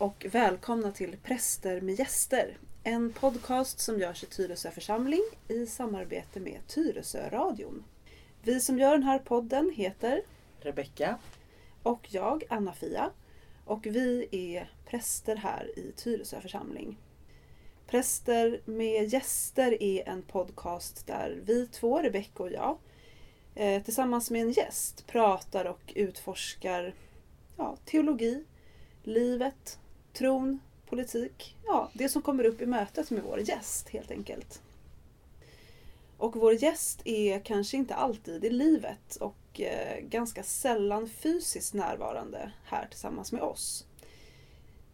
och välkomna till Präster med gäster. En podcast som görs i Tyresö församling i samarbete med Tyresö-radion. Vi som gör den här podden heter Rebecka. och jag, Anna-Fia. Och vi är präster här i Tyresö församling. Präster med gäster är en podcast där vi två, Rebecka och jag, eh, tillsammans med en gäst pratar och utforskar ja, teologi, livet, tron, politik. Ja, det som kommer upp i mötet med vår gäst helt enkelt. Och vår gäst är kanske inte alltid i livet och eh, ganska sällan fysiskt närvarande här tillsammans med oss.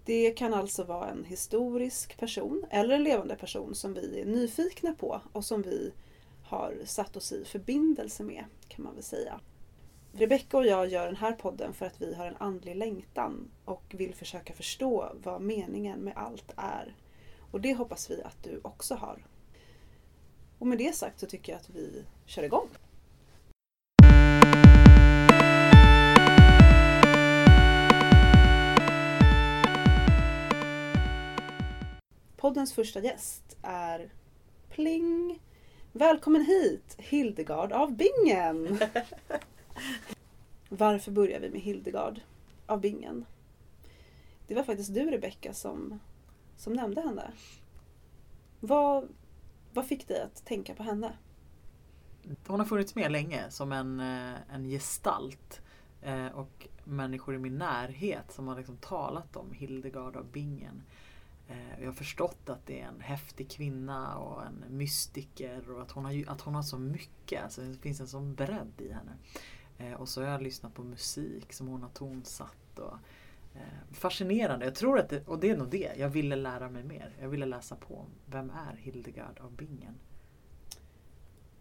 Det kan alltså vara en historisk person eller en levande person som vi är nyfikna på och som vi har satt oss i förbindelse med kan man väl säga. Rebecka och jag gör den här podden för att vi har en andlig längtan och vill försöka förstå vad meningen med allt är. Och det hoppas vi att du också har. Och med det sagt så tycker jag att vi kör igång. Poddens första gäst är Pling! Välkommen hit Hildegard av Bingen! Varför börjar vi med Hildegard av Bingen? Det var faktiskt du Rebecka som, som nämnde henne. Vad, vad fick dig att tänka på henne? Hon har funnits med länge som en, eh, en gestalt. Eh, och människor i min närhet som har liksom talat om Hildegard av Bingen. Eh, jag har förstått att det är en häftig kvinna och en mystiker och att hon har, att hon har så mycket. Alltså det finns en sån bredd i henne. Eh, och så har jag lyssnat på musik som hon har tonsatt. Och, eh, fascinerande. Jag tror att det, och det är nog det. Jag ville lära mig mer. Jag ville läsa på. Vem är Hildegard av Bingen?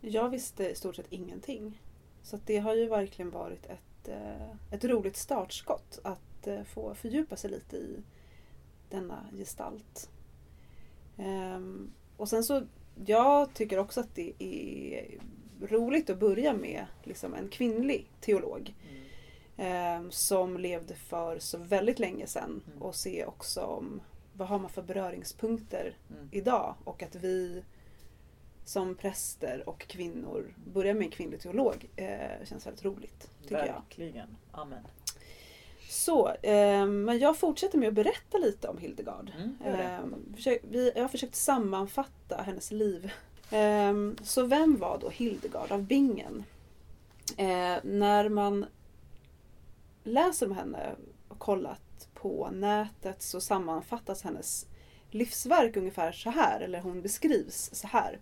Jag visste i stort sett ingenting. Så att det har ju verkligen varit ett, eh, ett roligt startskott att eh, få fördjupa sig lite i denna gestalt. Ehm, och sen så, jag tycker också att det är roligt att börja med liksom en kvinnlig teolog. ehm, som levde för så väldigt länge sedan Mm. och se också om vad har man för beröringspunkter Mm. idag och att vi som präster och kvinnor börjar med en kvinnlig teolog eh, känns väldigt roligt. Tycker jag. Verkligen. Amen. Så, eh, men jag fortsätter med att berätta lite om Hildegard. Mm. Eh, vi, jag har försökt sammanfatta hennes liv. Eh, så vem var då Hildegard av Bingen? Eh, när man läser om henne och kollat på nätet så sammanfattas hennes livsverk ungefär så här, eller hon beskrivs så här.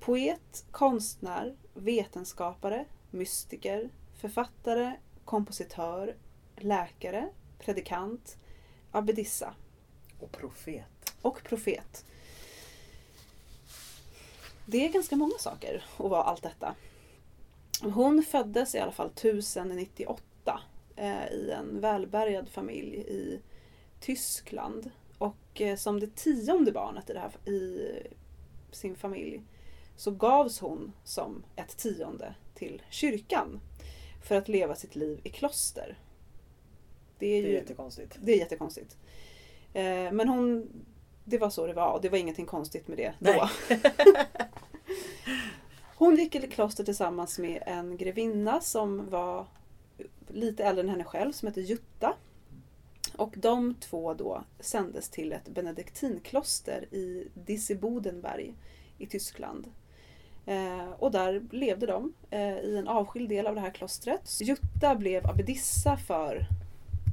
Poet, konstnär, vetenskapare, mystiker, författare, kompositör, läkare, predikant, abbedissa Och profet. och profet. Det är ganska många saker att vara allt detta. Hon föddes i alla fall 1098 eh, i en välbärgad familj i Tyskland. Och eh, som det tionde barnet i, det här, i sin familj så gavs hon som ett tionde till kyrkan för att leva sitt liv i kloster. Det är, Det är ju, jättekonstigt. det är jättekonstigt. Eh, men hon, det var så det var och det var ingenting konstigt med det Nej. då. Hon gick i kloster tillsammans med en grevinna som var lite äldre än henne själv som hette Jutta. Och de två då sändes till ett benediktinkloster i Disibodenberg i Tyskland. Eh, och där levde de eh, i en avskild del av det här klostret. Jutta blev abbedissa för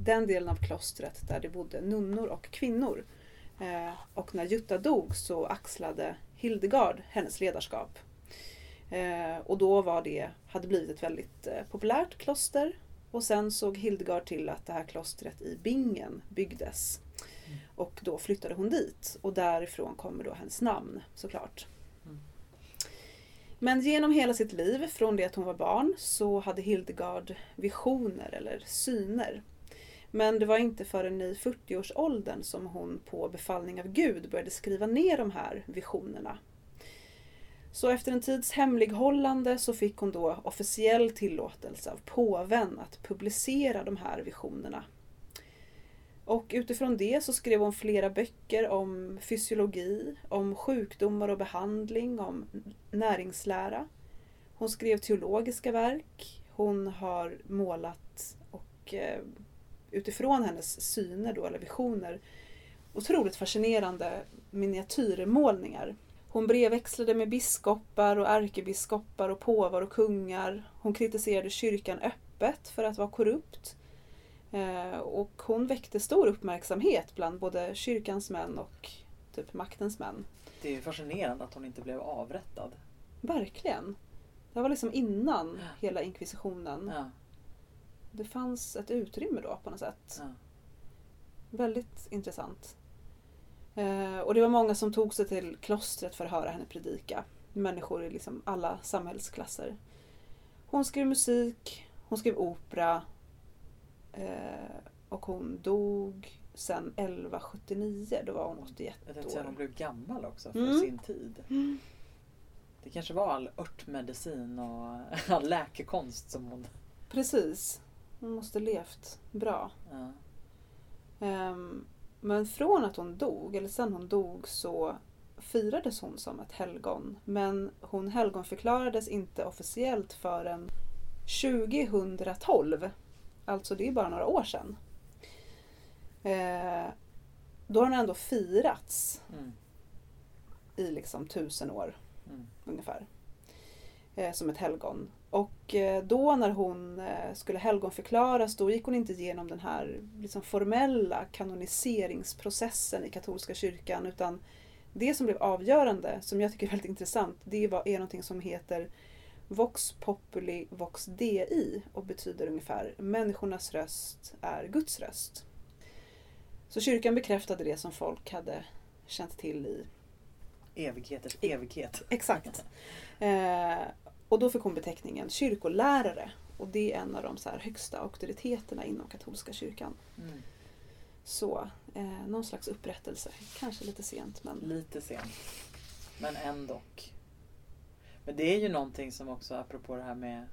den delen av klostret där det bodde nunnor och kvinnor. Eh, och när Jutta dog så axlade Hildegard hennes ledarskap. Eh, och då var det, hade blivit ett väldigt eh, populärt kloster. Och sen såg Hildegard till att det här klostret i Bingen byggdes. Mm. Och då flyttade hon dit. Och därifrån kommer då hennes namn såklart. Mm. Men genom hela sitt liv, från det att hon var barn, så hade Hildegard visioner eller syner. Men det var inte förrän i 40-årsåldern som hon på befallning av Gud började skriva ner de här visionerna. Så efter en tids hemlighållande så fick hon då officiell tillåtelse av påven att publicera de här visionerna. Och utifrån det så skrev hon flera böcker om fysiologi, om sjukdomar och behandling, om näringslära. Hon skrev teologiska verk. Hon har målat och eh, utifrån hennes syner då, eller visioner otroligt fascinerande miniatyrmålningar. Hon brevväxlade med biskopar och ärkebiskopar och påvar och kungar. Hon kritiserade kyrkan öppet för att vara korrupt. Eh, och hon väckte stor uppmärksamhet bland både kyrkans män och typ maktens män. Det är fascinerande att hon inte blev avrättad. Verkligen. Det var liksom innan hela inkvisitionen. Ja. Det fanns ett utrymme då på något sätt. Ja. Väldigt intressant. Eh, och det var många som tog sig till klostret för att höra henne predika. Människor i liksom alla samhällsklasser. Hon skrev musik, hon skrev opera eh, och hon dog sen 1179. Då var hon 81 Jag tänkte säga hon år. blev gammal också för Mm. sin tid. Mm. Det kanske var all örtmedicin och all läkekonst som hon... Precis. Hon måste levt bra. Ja. Ehm, men från att hon dog, eller sen hon dog, så firades hon som ett helgon. Men hon helgonförklarades inte officiellt förrän 2012. Alltså det är bara några år sedan. Eh, då har hon ändå firats Mm. i liksom tusen år Mm. ungefär. Eh, som ett helgon. Och eh, då när hon eh, skulle helgonförklaras då gick hon inte igenom den här liksom, formella kanoniseringsprocessen i katolska kyrkan utan det som blev avgörande, som jag tycker är väldigt intressant, det var, är någonting som heter Vox populi vox dei och betyder ungefär människornas röst är Guds röst. Så kyrkan bekräftade det som folk hade känt till i Evigheters evighet. Exakt. Eh, och då fick hon beteckningen kyrkolärare. Och det är en av de så högsta auktoriteterna inom katolska kyrkan. Mm. Så eh, någon slags upprättelse. Kanske lite sent men Lite sent. Men ändå. Men det är ju någonting som också, apropå det här med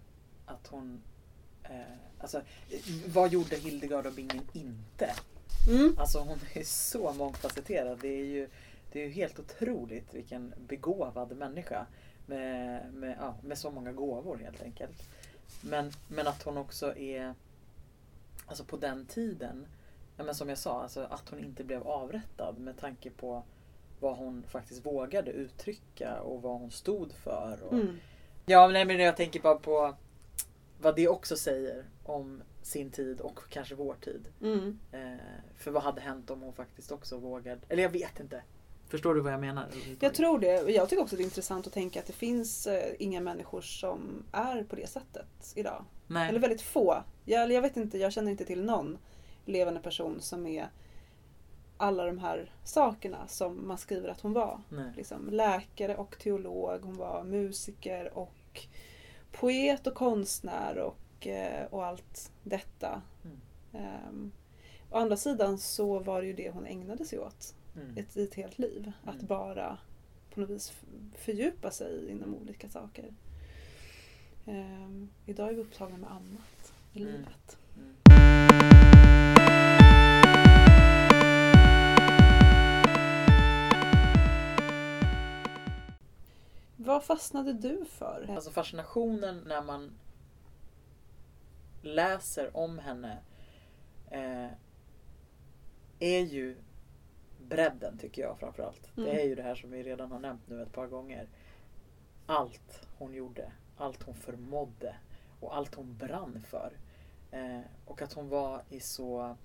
att hon... Eh, alltså, vad gjorde Hildegard av Bingen inte? mm. Alltså hon är så mångfacetterad. Det är ju, det är ju helt otroligt vilken begåvad människa. Med, med, ja, med så många gåvor helt enkelt. Men, men att hon också är, alltså på den tiden, ja, men som jag sa, alltså att hon inte blev avrättad med tanke på vad hon faktiskt vågade uttrycka och vad hon stod för. Och, Mm. Ja, nej, men jag tänker bara på vad det också säger om sin tid och kanske vår tid. Mm. Eh, för vad hade hänt om hon faktiskt också vågade? Eller jag vet inte. Förstår du vad jag menar? Jag tror det. Jag tycker också det är intressant att tänka att det finns eh, inga människor som är på det sättet idag. Nej. Eller väldigt få. Jag, jag vet inte, jag känner inte till någon levande person som är alla de här sakerna som man skriver att hon var. Liksom, läkare och teolog. Hon var musiker och poet och konstnär och, eh, och allt detta. Mm. Ehm, å andra sidan så var det ju det hon ägnade sig åt Mm. ett, ett helt liv. Att Mm. bara på något vis fördjupa sig inom olika saker. Ehm, idag är vi upptagna med annat i Mm. livet. Mm. Vad fastnade du för? Alltså fascinationen när man läser om henne eh, är ju bredden tycker jag framförallt. Mm. Det är ju det här som vi redan har nämnt nu ett par gånger. Allt hon gjorde, allt hon förmådde och allt hon brann för. Eh, och att hon var i så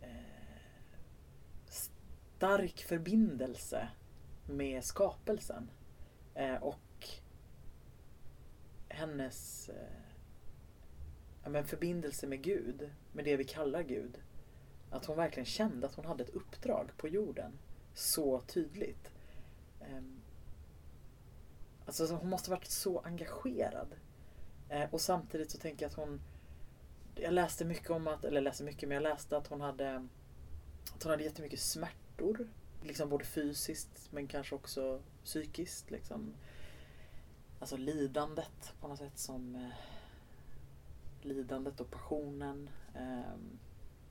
eh, stark förbindelse med skapelsen. Eh, och hennes eh, ja, men förbindelse med Gud, med det vi kallar Gud. Att hon verkligen kände att hon hade ett uppdrag på jorden. Så tydligt. Ehm, alltså hon måste varit så engagerad. Eh, och samtidigt så tänker jag att hon Jag läste mycket om att, eller läste mycket men jag läste att hon hade Att hon hade jättemycket smärtor. Liksom både fysiskt men kanske också psykiskt. Liksom. Alltså lidandet på något sätt som eh, Lidandet och passionen. ehm,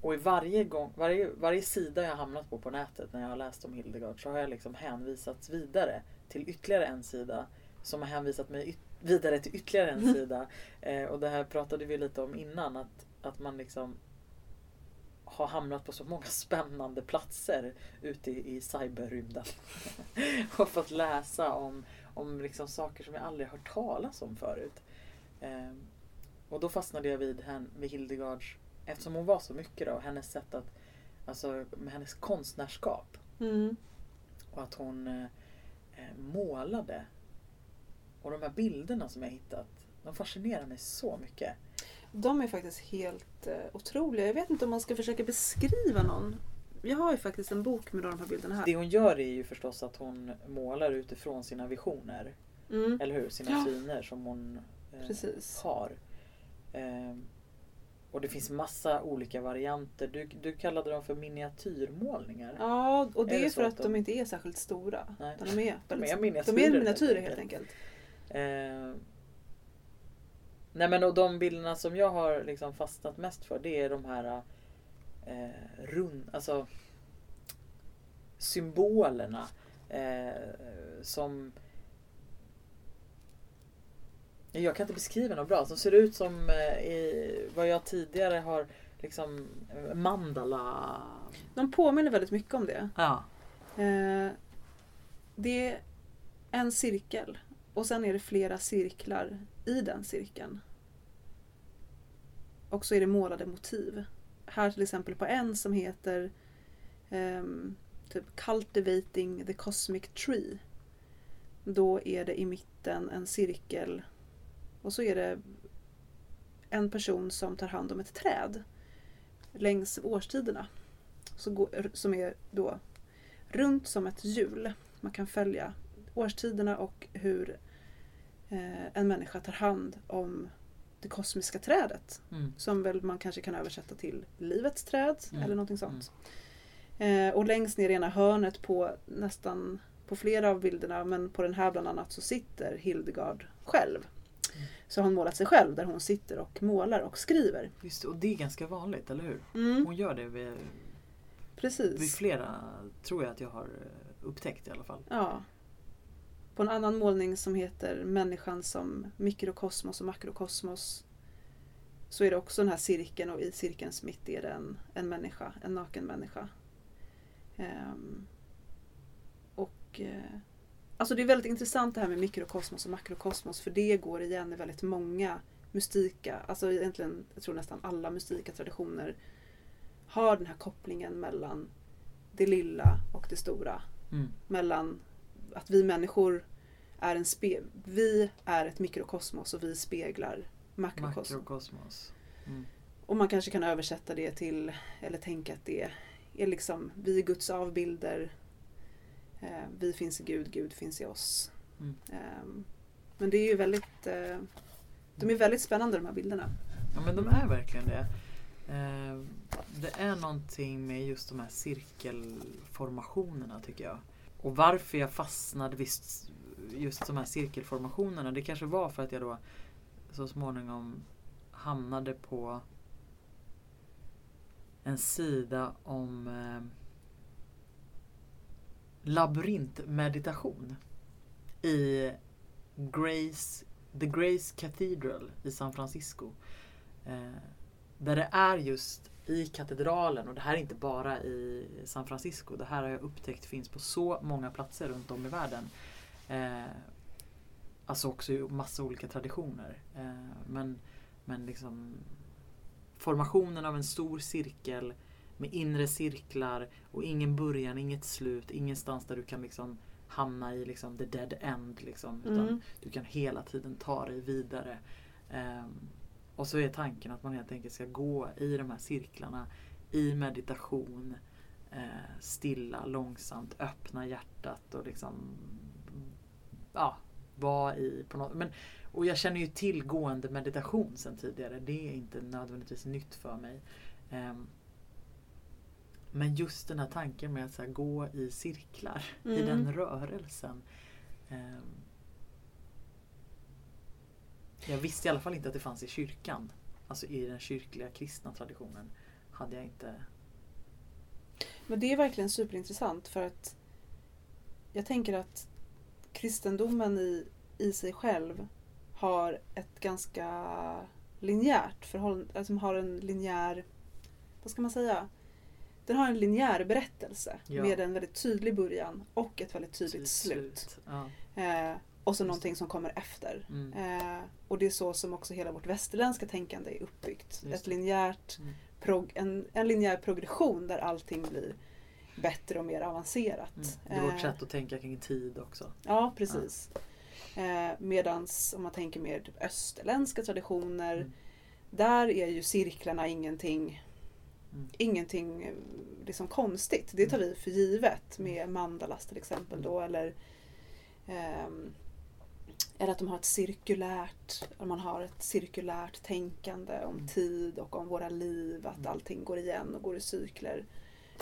och i varje, gång, varje, varje sida jag hamnat på på nätet när jag har läst om Hildegard så har jag liksom hänvisats vidare till ytterligare en sida som har hänvisat mig vidare till ytterligare en sida. Eh, och det här pratade vi lite om innan att, att man liksom har hamnat på så många spännande platser ute i, i cyberrymden. och fått läsa om, om liksom saker som jag aldrig hört talas om förut. Eh, och då fastnade jag vid, vid Hildegards, eftersom hon var så mycket då, hennes sätt att, alltså med hennes konstnärskap. Mm. Och att hon eh, eh, målade. Och de här bilderna som jag hittat, de fascinerar mig så mycket. De är faktiskt helt eh, otroliga. Jag vet inte om man ska försöka beskriva någon. Jag har ju faktiskt en bok med de här bilderna här. Det hon gör är ju förstås att hon målar utifrån sina visioner. Mm. Eller hur? Sina Ja. syner som hon eh, har. Och det finns massa olika varianter. Du, du kallade dem för miniatyrmålningar. Ja, och det Är är, det så för att de- de inte är särskilt stora. Nej. De är, De är miniatyrer. de är miniatyrer helt enkelt. Eh, nej men och de bilderna som jag har liksom fastnat mest för det är de här eh, rund, alltså symbolerna eh, som jag kan inte beskriva något bra. Som ser ut som eh, i, vad jag tidigare har liksom eh, mandala. De påminner väldigt mycket om det. Ja. Eh, det är en cirkel och sen är det flera cirklar i den cirkeln. Och så är det målade motiv. Här till exempel på en som heter ehm, typ Cultivating the Cosmic Tree. Då är det i mitten en cirkel och så är det en person som tar hand om ett träd längs årstiderna. Så går, som är då runt som ett hjul. Man kan följa årstiderna och hur eh, en människa tar hand om det kosmiska trädet. Mm. Som väl man kanske kan översätta till livets träd Mm. eller någonting sånt. Eh, och längst ner i ena hörnet på nästan på flera av bilderna men på den här bland annat så sitter Hildegard själv. Så har hon målat sig själv där hon sitter och målar och skriver. Just och det är ganska vanligt, eller hur? Mm, Hon gör det vid, vid precis. flera, tror jag att jag har eh, upptäckt i alla fall. Ja. På en annan målning som heter Människan som mikrokosmos och makrokosmos så är det också den här cirkeln och i cirkelns mitt är det en, en människa, en naken människa. Ehm, och eh, Alltså det är väldigt intressant det här med mikrokosmos och makrokosmos för det går igen i väldigt många mystika, alltså egentligen jag tror nästan alla mystika traditioner har den här kopplingen mellan det lilla och det stora Mm. mellan att vi människor är en spe vi är ett mikrokosmos och vi speglar makrokosmos. Makrokosmos. Mm. Och man kanske kan översätta det till, eller tänka att det är liksom, vi är Guds avbilder. Eh, vi finns i Gud, Gud finns i oss. Mm. Eh, men det är ju väldigt, eh, de är väldigt spännande de här bilderna. Ja men de är verkligen det. Eh, det är någonting med just de här cirkelformationerna tycker jag. Och varför jag fastnade vid just de här cirkelformationerna det kanske var för att jag då så småningom hamnade på en sida om eh, labyrintmeditation i Grace, The Grace Cathedral i San Francisco. Eh, där det är just i katedralen och det här är inte bara i San Francisco. Det här har jag upptäckt finns på så många platser runt om i världen. Eh, alltså också i massa olika traditioner. Eh, men, men liksom formationen av en stor cirkel med inre cirklar och ingen början, inget slut, ingenstans där du kan liksom hamna i liksom the dead end. Liksom, utan Mm. du kan hela tiden ta dig vidare. Ehm, och så är tanken att man helt enkelt ska gå i de här cirklarna i meditation. Eh, stilla, långsamt, öppna hjärtat och liksom ja, vara i på något. Men, och jag känner ju till gående meditation sedan tidigare. Det är inte nödvändigtvis nytt för mig. Ehm, men just den här tanken med att här, gå i cirklar, i Mm. den rörelsen. Ehm, jag visste i alla fall inte att det fanns i kyrkan. Alltså i den kyrkliga kristna traditionen. hade jag inte... Men det är verkligen superintressant för att jag tänker att kristendomen i, i sig själv har ett ganska linjärt förhållande, alltså har en linjär, vad ska man säga? Den har en linjär berättelse Ja. med en väldigt tydlig början och ett väldigt tydligt slut. Ja. Eh, och så någonting som kommer efter. Mm. Eh, och det är så som också hela vårt västerländska tänkande är uppbyggt. Ett linjärt, Mm. en, en linjär progression där allting blir bättre och mer avancerat. Mm. Det är vårt Eh, sätt att tänka kring tid också. Ja, precis. Eh, medans om man tänker mer typ österländska traditioner, Mm. där är ju cirklarna ingenting, Mm. ingenting eh, liksom konstigt. Det tar vi för givet med mandalas till exempel då. Eller, ehm, eller att de har ett cirkulärt, man har ett cirkulärt tänkande om Mm. tid och om våra liv. Att Mm. allting går igen och går i cykler.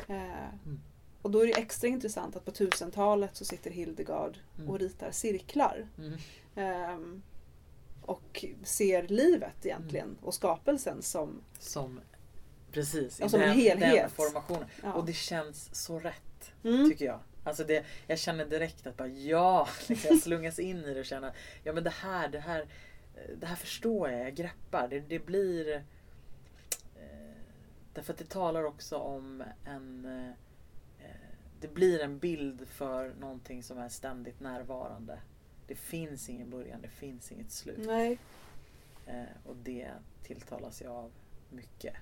Eh, Mm. och då är det extra intressant att på 1000-talet så sitter Hildegard Mm. och ritar cirklar. Mm. Ehm, och ser livet egentligen Mm. och skapelsen som Som Precis, i en den, helhet. den formationen. ja. Och det känns så rätt, mm, tycker jag. Alltså det, jag känner direkt att bara ja, liksom jag slungas in i det och känner ja men det här, det här, eh, det här förstår jag, jag greppar. Det, det blir... Eh, därför att det talar också om en... Eh, eh, det blir en bild för någonting som är ständigt närvarande. Det finns ingen början, det finns inget slut. nej, Eh, och det tilltalas jag av mycket.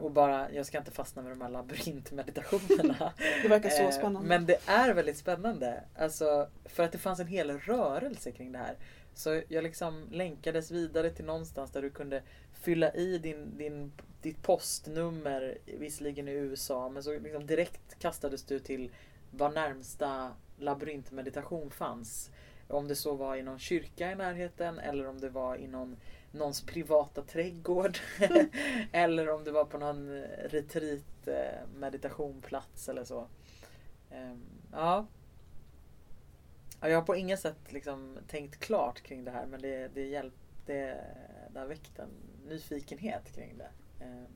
Och bara, jag ska inte fastna med de här labyrintmeditationerna. det verkar så Eh, spännande. Men det är väldigt spännande. Alltså, för att det fanns en hel rörelse kring det här. Så jag liksom länkades vidare till någonstans där du kunde fylla i din, din, ditt postnummer, visserligen i USA, men så liksom direkt kastades du till var närmsta labyrintmeditation fanns. Om det så var i någon kyrka i närheten eller om det var i någon, någons privata trädgård. eller om det var på någon retreat eh, meditationplats eller så. Ehm, ja. ja. Jag har på inget sätt liksom tänkt klart kring det här men det, det, hjälp, det, det har väckt en nyfikenhet kring det. Ehm,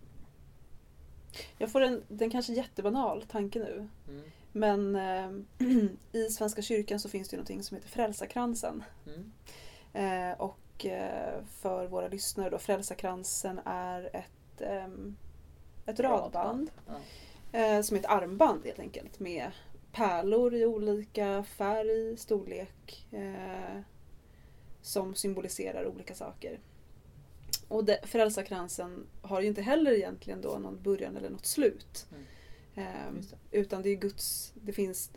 Jag får en, den kanske jättebanal tanke nu. mm, Men eh, i Svenska kyrkan så finns det någonting som heter Frälsarkransen. mm, Eh, och eh, för våra lyssnare då, Frälsarkransen är ett, ehm, ett radband. Ja. Eh, som är ett armband helt enkelt med pärlor i olika färg, storlek. Eh, som symboliserar olika saker. Och det, frälsarkransen har ju inte heller egentligen då någon början eller något slut. Mm. Eh, Just det. utan det är Guds, det finns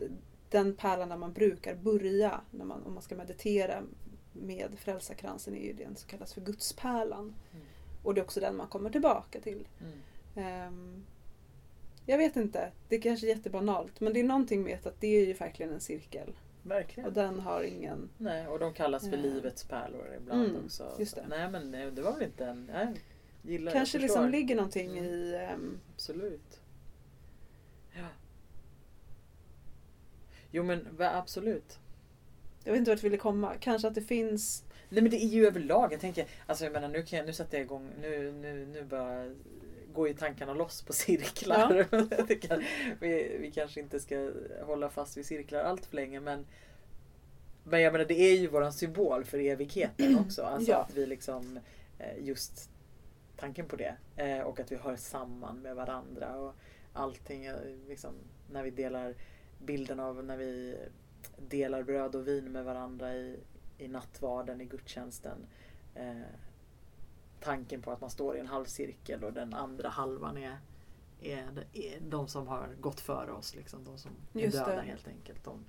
den pärlan där man brukar börja när man, om man ska meditera med frälsarkransen är ju den som kallas för Gudspärlan. Mm. Och det är också den man kommer tillbaka till. Mm. Ehm, jag vet inte, det är kanske är jättebanalt men det är någonting med att det är ju verkligen en cirkel. Verkligen. Och den har ingen... Nej, och de kallas för Ja. livets pärlor ibland Mm, också. just det. Nej men nej, det var väl inte en... Nej, gillar, kanske jag liksom ligger någonting Mm. i... ehm, Absolut. Ja. Jo men absolut. Jag vet inte vart jag ville komma. Kanske att det finns... Nej men det är ju överlag. Jag tänker, alltså jag menar nu, kan jag, nu sätter jag igång, nu, nu, nu bara går ju tankarna loss på cirklar. Det kan, vi, vi kanske inte ska hålla fast vid cirklar allt för länge men men jag menar det är ju våran symbol för evigheten också. Alltså Ja. att vi liksom eh, just tanken på det. Eh, och att vi hör samman med varandra och allting eh, liksom när vi delar bilden av när vi delar bröd och vin med varandra i, i nattvarden, i gudstjänsten. Eh, tanken på att man står i en halvcirkel och den andra halvan är, är, de- är de som har gått före oss. Liksom, de som är Just döda det. helt enkelt. De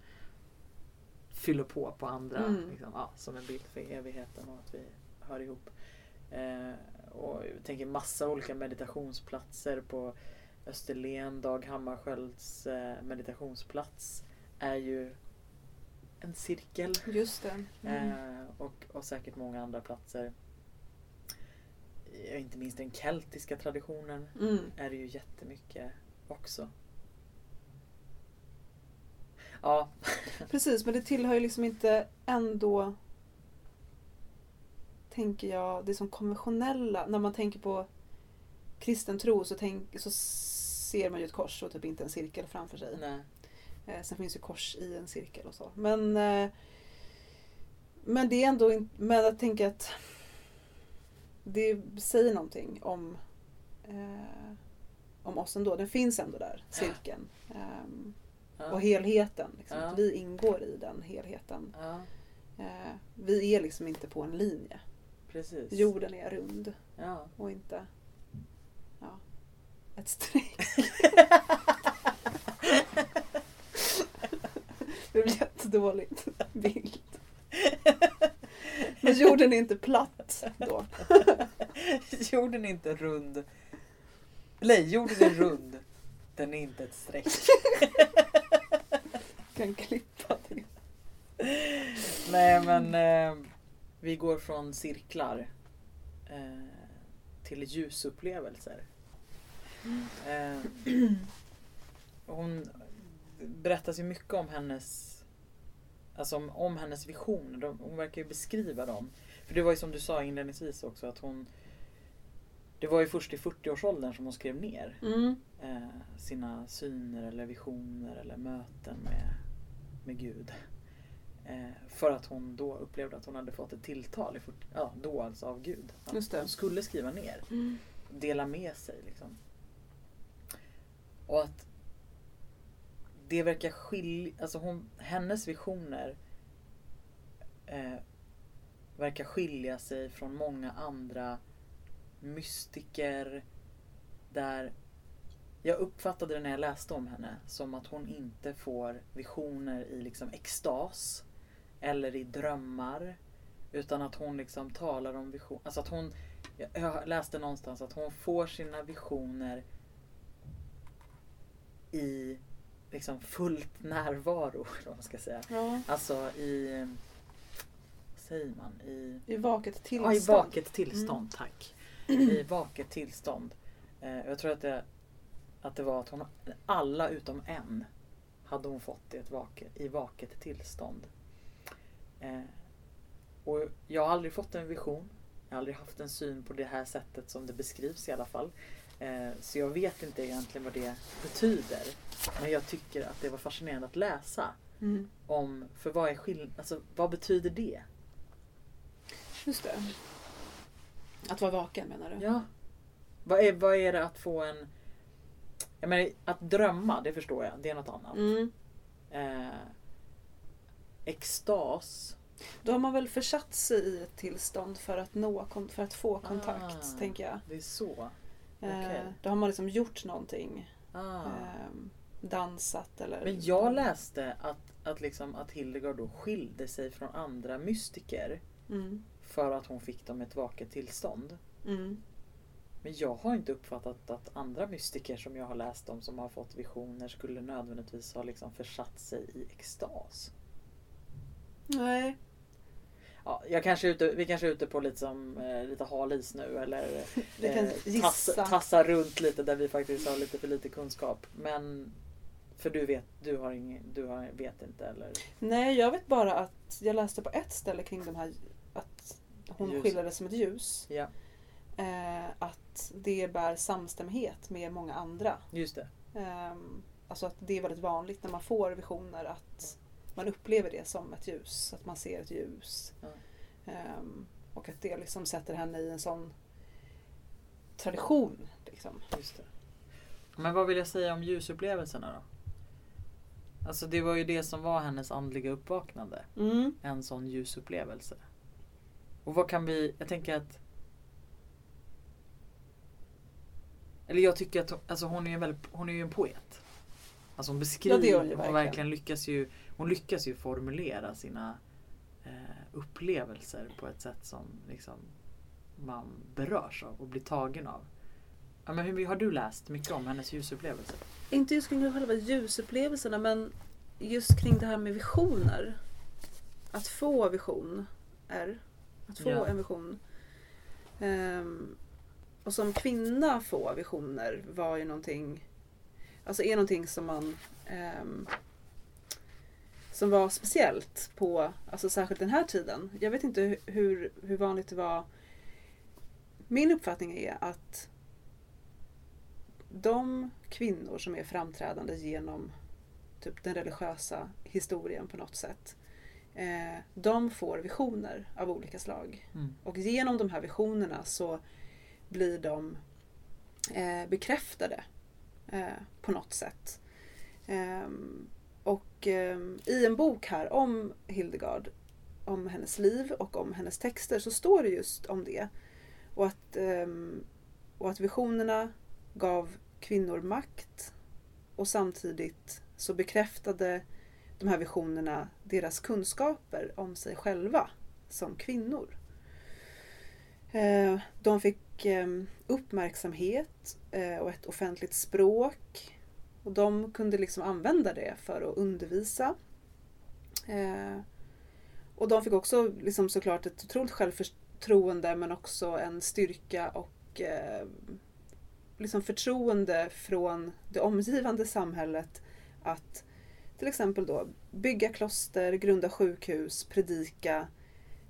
fyller på på andra Mm. liksom, ja, som en bild för evigheten och att vi hör ihop. Eh, och jag tänker massa olika meditationsplatser på Österlen, Dag Hammarskjölds eh, meditationsplats är ju en cirkel. Just det. Mm. Eh, och, och säkert många andra platser. Eh, Inte minst den keltiska traditionen Mm. är det ju jättemycket också. Ja, Precis, men det tillhör ju liksom inte ändå tänker jag, det som konventionella, när man tänker på kristen tro så, tänk, så ser man ju ett kors och typ inte en cirkel framför sig. Nej. Eh, sen finns ju kors i en cirkel och så. Men, eh, men det är ändå inte, men jag tänker att det säger någonting om, eh, om oss ändå. Den finns ändå där, cirkeln. Ehm, Ja. och helheten. Liksom. Ja. Att vi ingår i den helheten. Ja, Eh, vi är liksom inte på en linje. precis. Jorden är rund och inte ja, ett streck. det blev jättedåligt bild. Men jorden är inte platt då. jorden är inte rund. Nej, jorden är rund. Den är inte ett streck. Kan klippa det. Nej men eh, vi går från cirklar eh, till ljusupplevelser. Eh, hon berättar ju mycket om hennes Alltså om, om hennes visioner. De, hon verkar ju beskriva dem. För det var ju som du sa inledningsvis också att hon Det var ju först i 40-årsåldern som hon skrev ner Mm. eh, sina syner eller visioner eller möten med, med Gud. Eh, för att hon då upplevde att hon hade fått ett tilltal, i 40, ja, då alltså av Gud. Att. Hon skulle skriva ner, Mm. dela med sig. Liksom. Och att det verkar skilja, alltså hon, hennes visioner eh, verkar skilja sig från många andra mystiker där jag uppfattade det när jag läste om henne som att hon inte får visioner i liksom extas eller i drömmar. Utan att hon liksom talar om visioner. Alltså att hon, jag- jag läste någonstans att hon får sina visioner i liksom fullt närvaro. man ska säga. Ja. Alltså i, vad säger man? I I vaket Ja, tillstånd. i vaket tillstånd, Mm. tack. I vaket tillstånd. Eh, jag tror att det, att det var att hon, alla utom en hade hon fått i, ett vaket, i vaket tillstånd. Eh, och jag har aldrig fått en vision. Jag har aldrig haft en syn på det här sättet som det beskrivs i alla fall. Eh, så jag vet inte egentligen vad det betyder. Men jag tycker att det var fascinerande att läsa Mm. om, för vad är skill- alltså vad betyder det? Just det. Att vara vaken menar du? Ja. Vad är, vad är det att få en... Jag menar, att drömma, det förstår jag. Det är något annat. Mm. Eh, extas. Då har man väl försatt sig i ett tillstånd för att, nå, för att få kontakt, Ah. tänker jag. Det är så. Eh, Okej. Då har man liksom gjort någonting. Ah. ehm, dansat eller... Men jag läste att, att, liksom, att Hildegard då skilde sig från andra mystiker Mm. för att hon fick dem ett vaket tillstånd. Mm. Men jag har inte uppfattat att andra mystiker som jag har läst om som har fått visioner skulle nödvändigtvis ha liksom försatt sig i extas. Nej. Ja, jag kanske ute, vi kanske är ute på lite, som, eh, lite hal is nu eller eh, tassa, tassa runt lite där vi faktiskt har lite för lite kunskap. Men för du vet, du har ingen, du har, vet inte eller? Nej, jag vet bara att jag läste på ett ställe kring de här att hon Ljus. skildrades som ett ljus. Ja, Eh, att det bär samstämmighet med många andra. just det. Ehm, alltså att det är väldigt vanligt när man får visioner att man upplever det som ett ljus. Att man ser ett ljus. Ja. Ehm, och att det liksom sätter henne i en sån tradition. Liksom. Just det. Men vad vill jag säga om ljusupplevelserna då? Alltså det var ju det som var hennes andliga uppvaknande. Mm. En sån ljusupplevelse. Och vad kan vi, jag tänker att Eller jag tycker att hon, alltså hon är en väldigt, hon är ju en poet. Alltså hon beskriver, Ja, hon hon, verkligen. verkligen lyckas ju, hon lyckas ju formulera sina eh, upplevelser på ett sätt som liksom man berörs av och blir tagen av. Ja, men hur har du läst mycket om hennes ljusupplevelser? Inte just kring själva ljusupplevelserna men just kring det här med visioner. Att få vision är att få Ja. en vision. Ehm, och som kvinna få visioner var ju någonting, alltså är någonting som man ehm, som var speciellt på, alltså särskilt den här tiden. Jag vet inte hu- hur, hur vanligt det var. Min uppfattning är att de kvinnor som är framträdande genom typ den religiösa historien på något sätt. Eh, de får visioner av olika slag. Mm. Och genom de här visionerna så blir de eh, bekräftade eh, på något sätt. Ehm, och eh, i en bok här om Hildegard, om hennes liv och om hennes texter så står det just om det. Och att, eh, och att visionerna gav kvinnor makt och samtidigt så bekräftade de här visionerna deras kunskaper om sig själva som kvinnor. Eh, de fick ehm, uppmärksamhet eh, och ett offentligt språk. Och de kunde liksom använda det för att undervisa. Eh, Och de fick också liksom såklart ett otroligt självförtroende men också en styrka och eh, liksom förtroende från det omgivande samhället att till exempel då bygga kloster, grunda sjukhus, predika,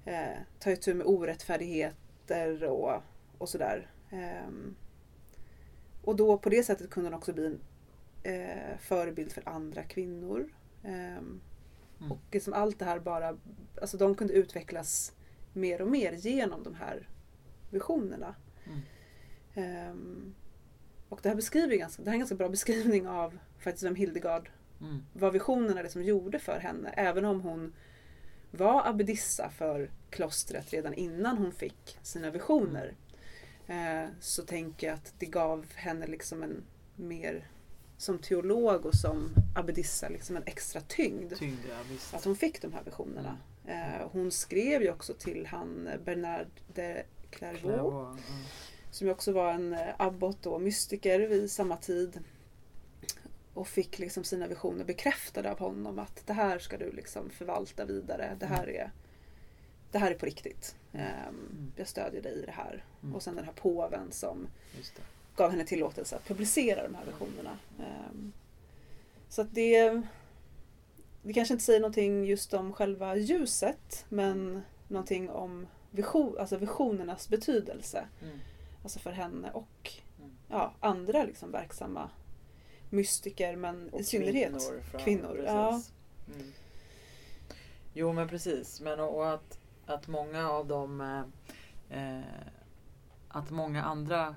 eh, ta itu med orättfärdigheter och, och sådär. Eh, och då på det sättet kunde hon också bli en eh, förebild för andra kvinnor. Ehm, Mm. Och liksom allt det här bara, alltså de kunde utvecklas mer och mer genom de här visionerna. Mm. Ehm, och det här, beskriver ganska, det här är en ganska bra beskrivning av faktiskt vem Hildegard Mm. vad visionerna liksom gjorde för henne. Även om hon var abbedissa för klostret redan innan hon fick sina visioner. Eh, så tänker jag att det gav henne liksom en mer som teolog och som abbedissa liksom en extra tyngd. Tyngd, ja. Att hon fick de här visionerna. Eh, hon skrev ju också till han Bernard de Clairvaux Clairvaux, ja. som ju också var en eh, abbot och mystiker vid samma tid. Och fick liksom sina visioner bekräftade av honom att det här ska du liksom förvalta vidare. Det här är, det här är på riktigt. Ehm, Jag stödjer dig i det här. Mm. Och sen den här påven som. Gav henne tillåtelse att publicera de här visionerna. Ehm, Så att det, det kanske inte säger någonting just om själva ljuset men någonting om vision, alltså visionernas betydelse. Mm. Alltså för henne och Mm. ja, andra liksom verksamma mystiker men Och i synnerhet kvinnor. fram- kvinnor, ja. Mm. Jo men precis. Men och, och att, att många av dem eh, eh, Att många andra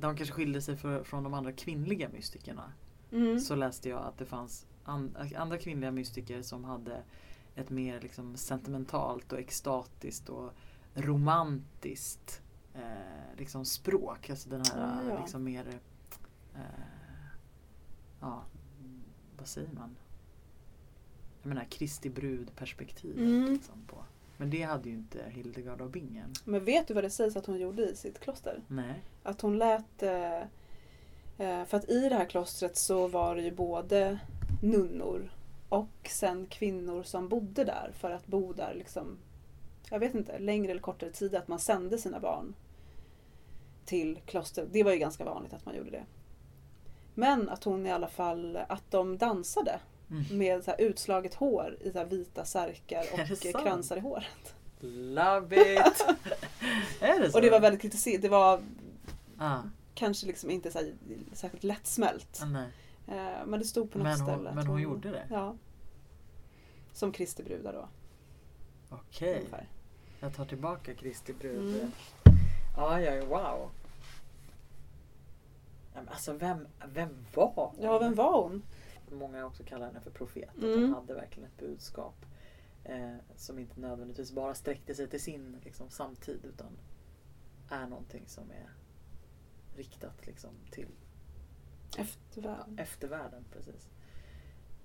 De kanske skilde sig för, från de andra kvinnliga mystikerna. Mm. Så läste jag att det fanns an, andra kvinnliga mystiker som hade ett mer liksom sentimentalt och extatiskt och romantiskt eh, liksom språk. Alltså den här Ah, ja. liksom mer eh, Ja, vad säger man? Jag menar Kristi brud perspektivet. Mm. Liksom på. Men det hade ju inte Hildegard av Bingen. Men vet du vad det sägs att hon gjorde i sitt kloster? Nej. Att hon lät... eh, eh, För att i det här klostret så var det ju både nunnor och sen kvinnor som bodde där för att bo där liksom jag vet inte, längre eller kortare tid att man sände sina barn till klostret. Det var ju ganska vanligt att man gjorde det. Men att hon i alla fall, att de dansade Mm. med så utslaget hår i så vita särkar och kransar i håret. Love it! är det så? Och det var väldigt kritiserat. Det var ah, kanske liksom inte så här, särskilt lättsmält. ah. Eh, Men det stod på något Men hon, ställe. men hon gjorde det? Ja. Som Kristi brudar då. Okej. Ungefär. Jag tar tillbaka Kristi brud. Mm. Ja, ja, wow. Ja, men alltså vem, vem var hon? Ja, vem var hon? Många också kallar henne för profet. Att Mm. hon hade verkligen ett budskap. Eh, som inte nödvändigtvis bara sträckte sig till sin liksom, samtid. Utan är någonting som är riktat liksom, till Eftervärld. eftervärlden. Precis.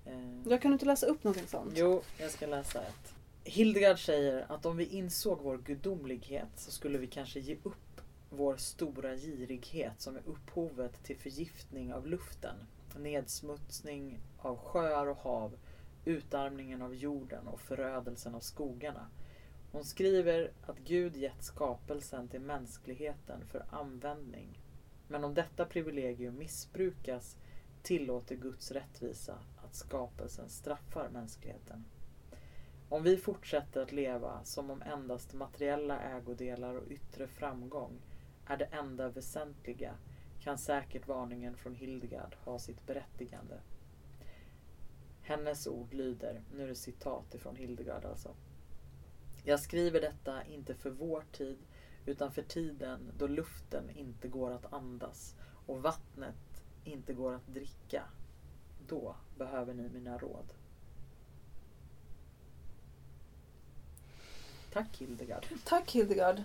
Eh, Jag kan inte läsa upp någonting sånt. Jo, jag ska läsa ett. Hildegard säger att om vi insåg vår gudomlighet så skulle vi kanske ge upp vår stora girighet som är upphovet till förgiftning av luften, nedsmutsning av sjöar och hav, utarmningen av jorden och förödelsen av skogarna. Hon skriver att Gud gett skapelsen till mänskligheten för användning. Men om detta privilegium missbrukas tillåter Guds rättvisa att skapelsen straffar mänskligheten. Om vi fortsätter att leva som om endast materiella ägodelar och yttre framgång är det enda väsentliga kan säkert varningen från Hildegard ha sitt berättigande. Hennes ord lyder, nu är det citat ifrån Hildegard alltså. Jag skriver detta inte för vår tid utan för tiden då luften inte går att andas och vattnet inte går att dricka. Då behöver ni mina råd. Tack Hildegard. Tack Hildegard.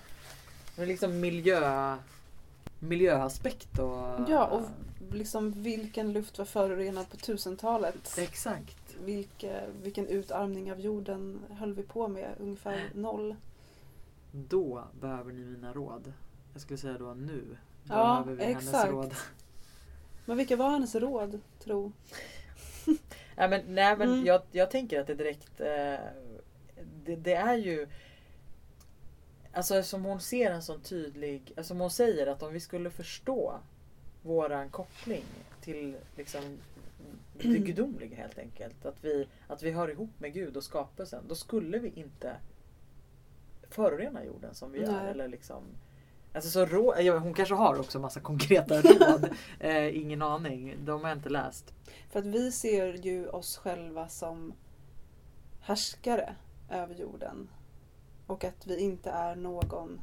Det är liksom miljö, miljöaspekt och... Ja, och liksom vilken luft var förorenad på 1000-talet? Exakt. Vilke, vilken utarmning av jorden höll vi på med? Ungefär noll. Då behöver ni mina råd. Jag skulle säga då nu. Ja, behöver vi hennes exakt. råd. Men vilka var hennes råd, tro? Nej men, nej, men Mm. jag, jag tänker att det direkt... Eh, det, det är ju... Alltså som hon ser en sån tydlig... Alltså hon säger att om vi skulle förstå våran koppling till liksom det gudomliga helt enkelt. Att vi, att vi hör ihop med Gud och skapelsen. Då skulle vi inte förorena jorden som vi gör. Nej. Eller liksom, alltså så rå, ja, hon kanske har också massa konkreta råd. eh, ingen aning. De har jag inte läst. För att vi ser ju oss själva som härskare över jorden. Och att vi inte är någon...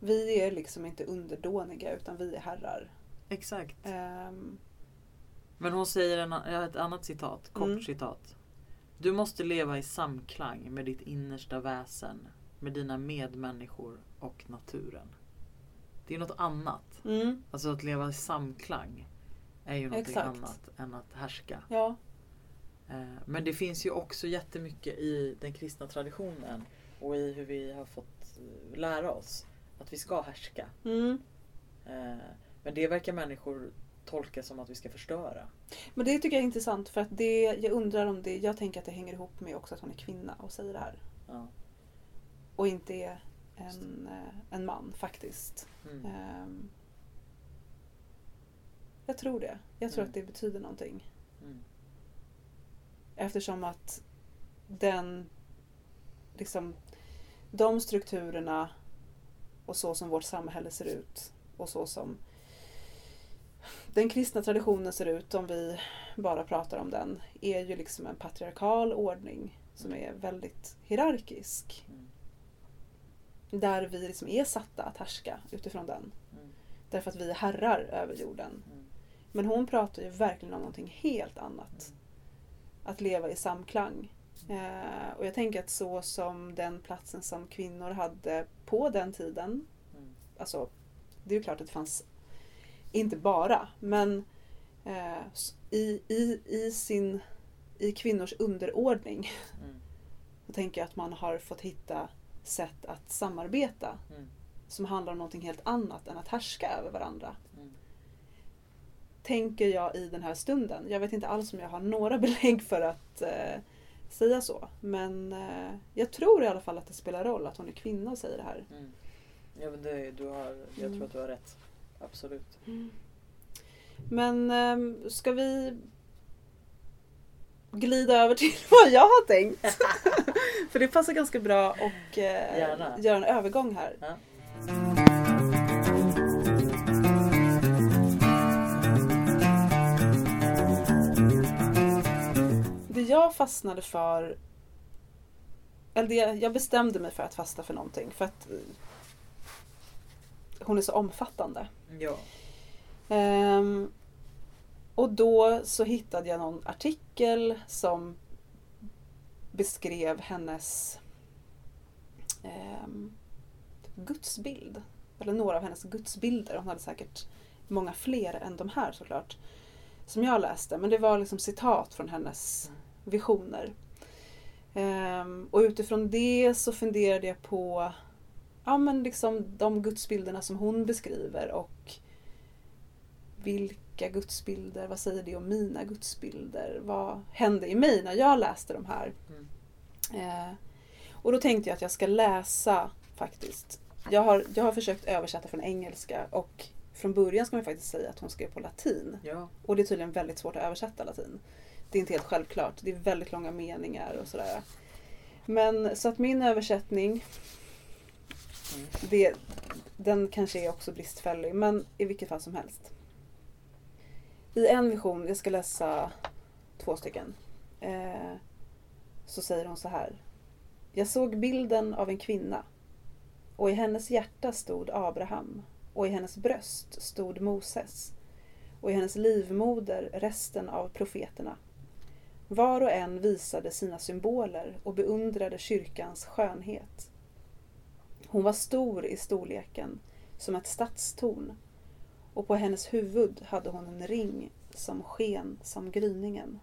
Vi är liksom inte underdåniga utan vi är herrar. Exakt. Ehm, Men hon säger en, ett annat citat, kort Mm. citat. Du måste leva i samklang med ditt innersta väsen, med dina medmänniskor och naturen. Det är något annat. mm, Alltså att leva i samklang är ju något annat än att härska. ja, Eh, Men det finns ju också jättemycket i den kristna traditionen och i hur vi har fått eh, lära oss att vi ska härska. mm. Eh, Men det verkar människor tolka som att vi ska förstöra. Men det tycker jag är intressant för att det, jag undrar om det, jag tänker att det hänger ihop med också att hon är kvinna och säger det här. Ja. Och inte är en, eh, en man faktiskt. Mm. Ehm, jag tror det. Jag tror Mm. att det betyder någonting. Mm. Eftersom att den, liksom, de strukturerna och så som vårt samhälle ser ut och så som den kristna traditionen ser ut, om vi bara pratar om den, är ju liksom en patriarkal ordning som är väldigt hierarkisk. Mm. Där vi liksom är satta att härska utifrån den. Mm. Därför att vi är herrar över jorden. Mm. Men hon pratar ju verkligen om någonting helt annat. Att leva i samklang. Eh, och jag tänker att så som den platsen som kvinnor hade på den tiden. Mm. Alltså, det är ju klart att det fanns, inte bara, men eh, i, i, i, sin, i kvinnors underordning. Mm. Så tänker jag att man har fått hitta sätt att samarbeta. Mm. Som handlar om någonting helt annat än att härska över varandra. Mm. tänker jag i den här stunden. Jag vet inte alls om jag har några belägg för att eh, säga så. Men eh, jag tror i alla fall att det spelar roll att hon är kvinna och säger det här. Mm. Ja, men det, du har, jag Mm. tror att du har rätt. Absolut. Men eh, ska vi glida över till vad jag har tänkt? för det passar ganska bra och eh, göra en övergång här. Ja. Jag fastnade för eller det, jag bestämde mig för att fasta för någonting för att eh, hon är så omfattande. Ja. Ehm, och då så hittade jag någon artikel som beskrev hennes ehm, gudsbild. Eller några av hennes gudsbilder. Hon hade säkert många fler än de här såklart. Som jag läste. Men det var liksom citat från hennes visioner. Ehm, och utifrån det så funderade jag på ja, men liksom de gudsbilderna som hon beskriver och vilka gudsbilder, vad säger det om mina gudsbilder? Vad hände i mig när jag läste de här? Mm. Eh, och då tänkte jag att jag ska läsa faktiskt. Jag har, jag har försökt översätta från engelska och från början ska man faktiskt säga att hon skrev på latin. Ja. Och det är tydligen väldigt svårt att översätta latin. Det är inte helt självklart. Det är väldigt långa meningar och sådär. Men så att min översättning Det, den kanske är också bristfällig, men i vilket fall som helst. I en vision, jag ska läsa två stycken, eh, så säger hon så här. Jag såg bilden av en kvinna och i hennes hjärta stod Abraham och i hennes bröst stod Moses och i hennes livmoder resten av profeterna. Var och en visade sina symboler och beundrade kyrkans skönhet. Hon var stor i storleken, som ett stadstorn, och på hennes huvud hade hon en ring som sken som gryningen.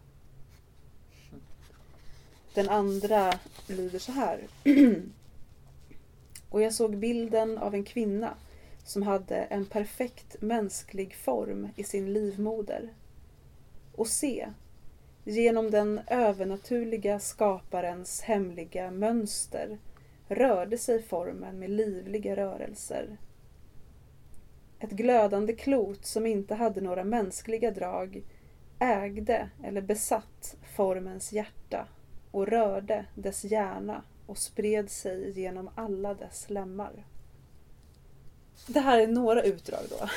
Den andra lyder så här. och jag såg bilden av en kvinna som hade en perfekt mänsklig form i sin livmoder. Och se, genom den övernaturliga skaparens hemliga mönster rörde sig formen med livliga rörelser. Ett glödande klot som inte hade några mänskliga drag ägde eller besatt formens hjärta och rörde dess hjärna och spred sig genom alla dess lemmar. Det här är några utdrag då.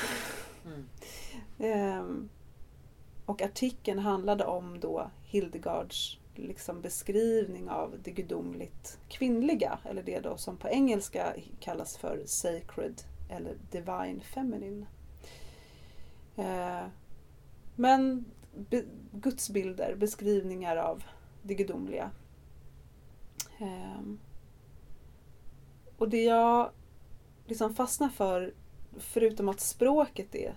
Och artikeln handlade om då Hildegards liksom beskrivning av det gudomligt kvinnliga, eller det då som på engelska kallas för sacred eller divine feminine. Eh, men be, gudsbilder, beskrivningar av det gudomliga. Eh, och det jag liksom fastnar för, förutom att språket är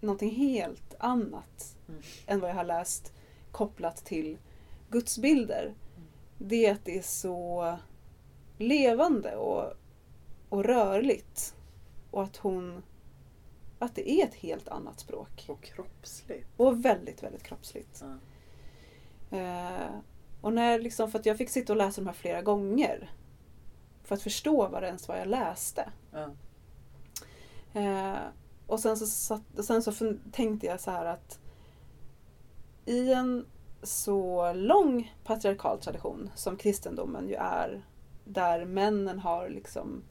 någonting helt annat Mm. än vad jag har läst kopplat till gudsbilder. Det är att det är så levande och, och rörligt. Och att hon att det är ett helt annat språk. Och kroppsligt. Och väldigt, väldigt kroppsligt. Ja. Eh, och när liksom, för att jag fick sitta och läsa de här flera gånger. För att förstå vad det ens var jag läste. Ja. Och sen så, satt, och sen så fun- tänkte jag så här att i en så lång patriarkal tradition som kristendomen ju är, där männen har liksom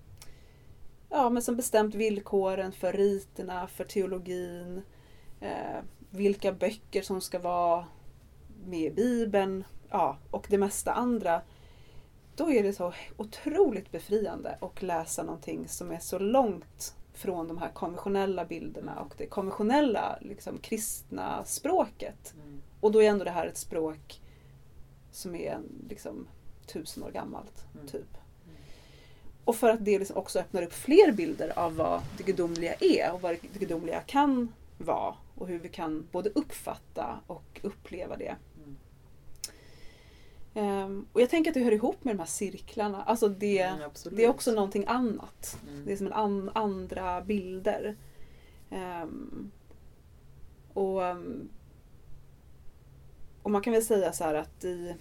ja, men som bestämt villkoren för riterna, för teologin, eh, vilka böcker som ska vara med i Bibeln ja, och det mesta andra. Då är det så otroligt befriande att läsa någonting som är så långt från de här konventionella bilderna och det konventionella liksom, kristna språket. Mm. Och då är ändå det här ett språk som är liksom tusen år gammalt. Mm. typ. Och för att det liksom också öppnar upp fler bilder av vad det gudomliga är och vad det gudomliga kan vara och hur vi kan både uppfatta och uppleva det. Ehm, och jag tänker att det hör ihop med de här cirklarna. Alltså det, Mm, det är också någonting annat. Mm. Det är som en an, andra bilder. Ehm, och, ehm, och man kan väl säga så här att i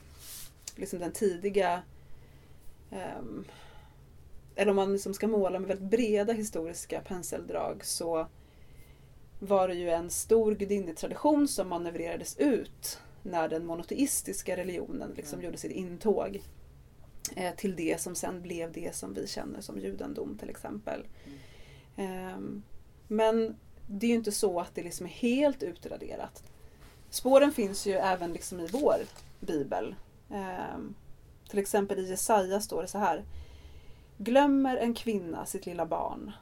liksom den tidiga ehm, eller om man liksom ska måla med väldigt breda historiska penseldrag så var det ju en stor gudinnetradition som manövrerades ut när den monoteistiska religionen liksom Mm. gjorde sitt intåg eh, till det som sen blev det som vi känner som judendom till exempel. Ehm, men det är ju inte så att det liksom är helt utraderat. Spåren finns ju även liksom i vår bibel. Ehm, till exempel i Jesaja står det så här. Glömmer en kvinna sitt lilla barn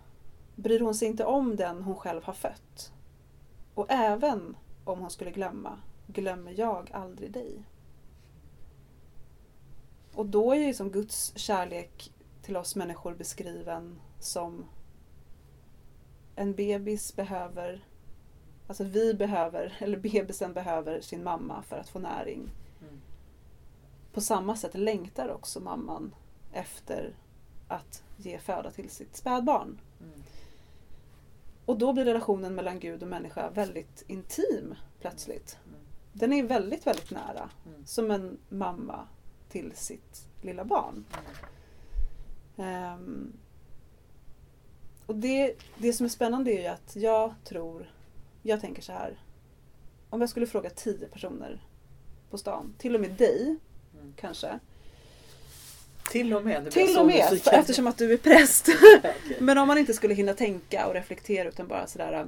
bryr hon sig inte om den hon själv har fött. Och även om hon skulle glömma glömmer jag aldrig dig. Och då är ju som Guds kärlek till oss människor beskriven som en bebis behöver, alltså vi behöver, eller bebisen behöver sin mamma för att få näring. Mm. På samma sätt längtar också mamman efter att ge föda till sitt spädbarn. Mm. Och då blir relationen mellan Gud och människa väldigt intim plötsligt. Mm. Den är väldigt, väldigt nära. Mm. Som en mamma till sitt lilla barn. Ehm, och det, det som är spännande är ju att jag tror, jag tänker så här. Om jag skulle fråga tio personer på stan, till och med dig Mm. kanske. Till och med? Till och med, nyfiken. eftersom att du är präst. Men om man inte skulle hinna tänka och reflektera utan bara sådär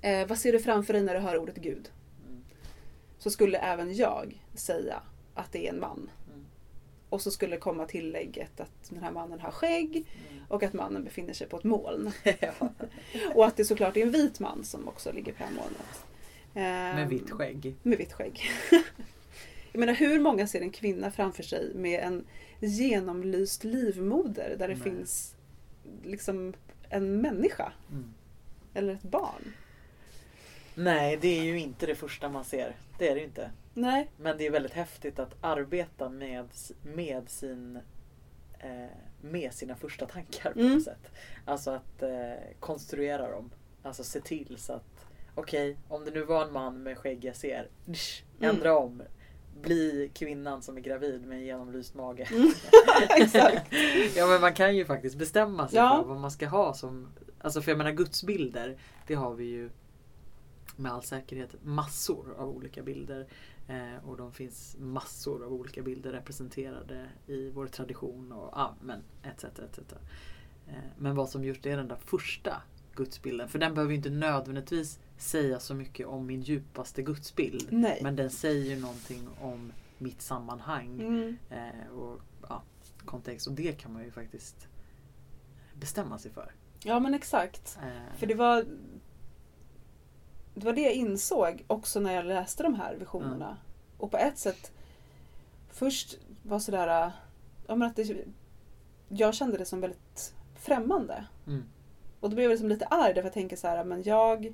eh, Vad ser du framför dig när du hör ordet Gud? Så skulle även jag säga att det är en man. Mm. Och så skulle komma tillägget att den här mannen har skägg Mm. och att mannen befinner sig på ett moln. Och att det såklart är en vit man som också ligger på det här molnet. Med Ehm, vitt skägg. Med vitt skägg. Jag menar hur många ser en kvinna framför sig med en genomlyst livmoder där det Nej. finns liksom en människa Mm. eller ett barn? Nej, det är ju inte det första man ser. Det är det ju inte. Nej. Men det är väldigt häftigt att arbeta med, med, sin, eh, med sina första tankar på Mm. något sätt. Alltså att eh, konstruera dem. Alltså se till så att okej, om det nu var en man med skägg jag ser, Mm. ändra om. Bli kvinnan som är gravid med en genomlyst mage. Mm. Exakt. ja men man kan ju faktiskt bestämma sig Ja. för vad man ska ha som Alltså för jag menar gudsbilder Det har vi ju Med all säkerhet massor av olika bilder eh, Och de finns massor av olika bilder representerade i vår tradition och ja, men etc. etc. Eh, men vad som just är den där första gudsbilden För den behöver ju inte nödvändigtvis säga så mycket om min djupaste gudsbild Nej. Men den säger ju någonting om mitt sammanhang Mm. eh, och ja, kontext. Och det kan man ju faktiskt bestämma sig för. Ja men exakt. För det var det var det jag insåg också när jag läste de här visionerna. Och på ett sätt först var sådär ja, men att det, jag kände det som väldigt främmande. mm, Och då blev jag liksom lite arg därför jag tänker så här, men jag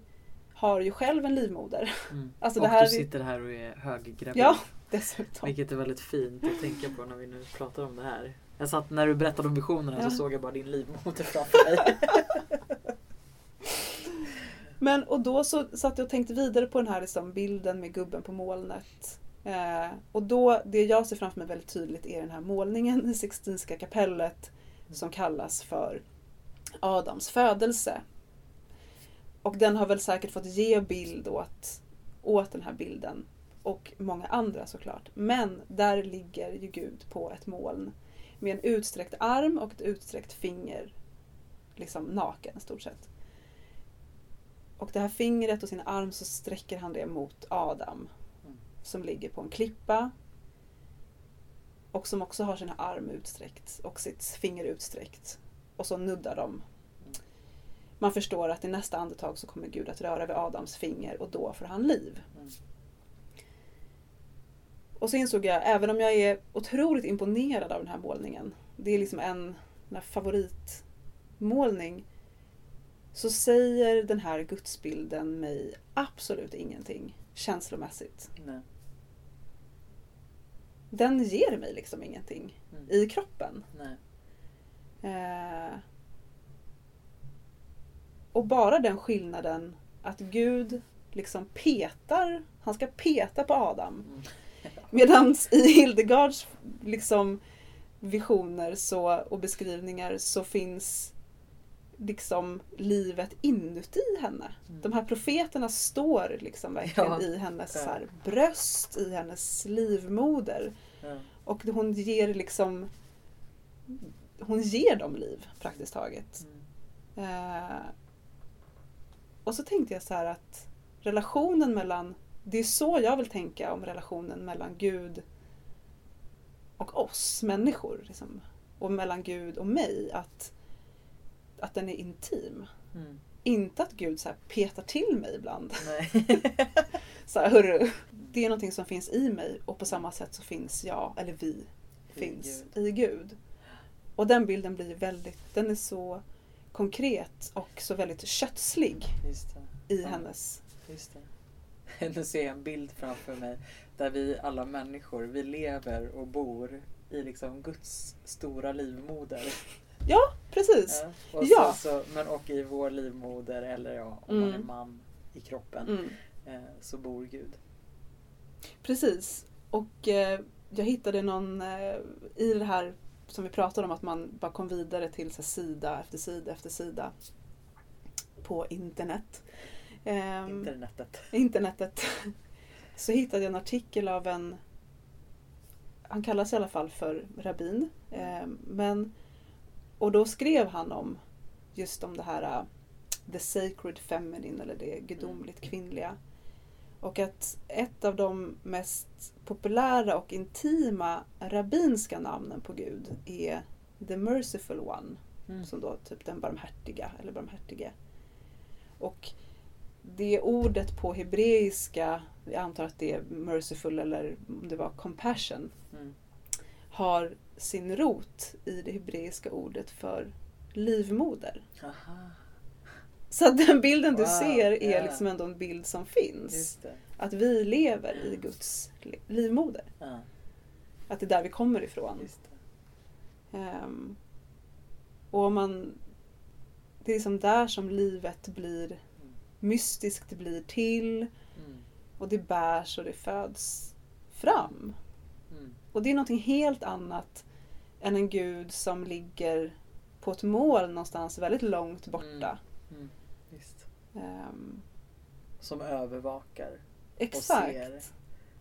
har ju själv en livmoder. mm. Alltså, och här du sitter här och är höggravid. Ja, dessutom. Vilket är väldigt fint att tänka på när vi nu pratar om det här. Jag satt när du berättade om visionerna Ja. så såg jag bara din livmoder framför mig. Men och då så satt jag och tänkte vidare på den här liksom bilden med gubben på molnet. Eh, och då, det jag ser framför mig väldigt tydligt är den här målningen i Sixtinska kapellet som kallas för Adams födelse. Och den har väl säkert fått ge bild åt, åt den här bilden. Och många andra såklart. Men där ligger ju Gud på ett moln. Med en utsträckt arm och ett utsträckt finger. Liksom naken i stort sett. Och det här fingret och sin arm så sträcker han det mot Adam. Mm. Som ligger på en klippa. Och som också har sin arm utsträckt och sitt finger utsträckt. Och så nuddar de. Man förstår att i nästa andetag så kommer Gud att röra vid Adams finger och då får han liv. Mm. Och så insåg jag, även om jag är otroligt imponerad av den här målningen. Det är liksom en en favoritmålning. Så säger den här gudsbilden mig absolut ingenting känslomässigt. Nej. Den ger mig liksom ingenting Mm. i kroppen. Eh, och bara den skillnaden att Gud liksom petar, han ska peta på Adam. Mm. Medan i Hildegards liksom visioner så, och beskrivningar så finns liksom livet inuti henne. Mm. De här profeterna står liksom verkligen Ja. i hennes Ja. här, bröst, i hennes livmoder. Ja. Och hon ger liksom hon ger dem liv praktiskt taget. Mm. Eh, och så tänkte jag så här att relationen mellan, det är så jag vill tänka om relationen mellan Gud och oss människor. Liksom, och mellan Gud och mig. Att, att den är intim. Mm. Inte att Gud så petar till mig ibland. Så här, hörru, det är någonting som finns i mig och på samma sätt så finns jag, eller vi, I finns Gud. i Gud. Och den bilden blir väldigt, den är så konkret och så väldigt kötslig i Ja. hennes... Nu ser jag en bild framför mig där vi alla människor, vi lever och bor i liksom Guds stora livmoder. Precis! Ja. Och, Ja. Så, så, men och i vår livmoder eller ja, om man är Mm. man i kroppen Mm, eh, så bor Gud. precis. Och eh, jag hittade någon eh, i det här som vi pratade om att man bara kom vidare till så här, sida efter sida efter sida på internet. Ehm, Internetet. internetet så hittade jag en artikel av en han kallas i alla fall för rabbin. Eh, men, och då skrev han om just om det här uh, the sacred feminine eller det gudomligt kvinnliga. Och att ett av de mest populära och intima rabbinska namnen på Gud är the merciful one. Mm. Som då typ den barmhärtiga eller barmhärtige. Och det ordet på hebreiska, jag antar att det är merciful eller om det var compassion, Mm. har sin rot i det hebreiska ordet för livmoder. Aha, Så att den bilden du Wow, ser är ja. liksom ändå en bild som finns. Att vi lever i Guds li- livmoder. Ja, Att det är där vi kommer ifrån. Ehm, och om man, det är liksom där som livet blir mystiskt, det blir till Mm. och det bärs och det föds fram. Mm. Och det är någonting helt annat än en gud som ligger på ett mål någonstans väldigt långt borta. Mm. Visst. Ehm, Som övervakar exakt. ser.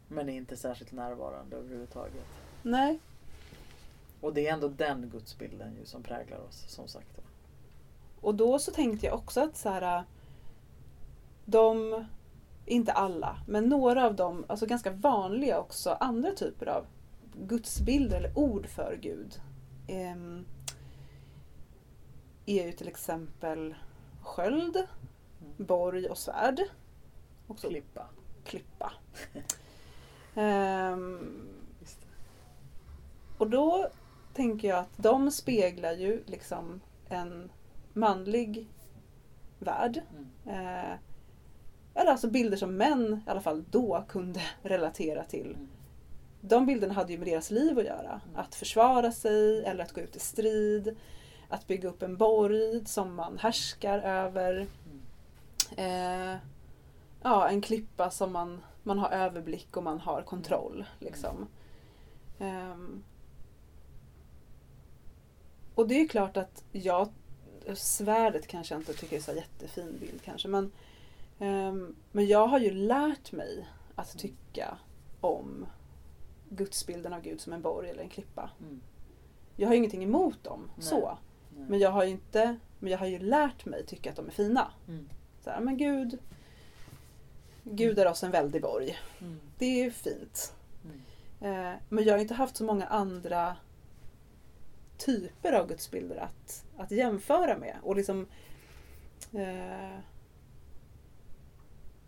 men är inte särskilt närvarande överhuvudtaget. Nej, Och det är ändå den gudsbilden ju som präglar oss som sagt. och då så tänkte jag också att så här, de, inte alla, men några av dem, alltså ganska vanliga också, andra typer av gudsbilder eller ord för Gud. ehm, är ju till exempel sköld, borg och svärd. Också Klippa. klippa. Ehm, och då tänker jag att de speglar ju liksom en manlig värld. Mm. Eh, eller alltså bilder som män i alla fall då kunde relatera till. Mm. De bilderna hade ju med deras liv att göra. Mm. Att försvara sig eller att gå ut i strid. Att bygga upp en borg som man härskar över. Eh, ja, en klippa som man, man har överblick och man har kontroll. Liksom. Ehm, och det är klart att jag, svärdet kanske jag inte tycker är så jättefin bild kanske men, ehm, men jag har ju lärt mig att tycka om gudsbilden av Gud som en borg eller en klippa. Mm. Jag har ingenting emot dem Nej. så. Nej. Men jag har ju inte, men jag har ju lärt mig tycka att de är fina. Mm. Så här, men Gud, Gud är oss en väldig borg. Mm. Det är ju fint. Mm. Eh, men jag har inte haft så många andra typer av gudsbilder att, att jämföra med. Och liksom eh,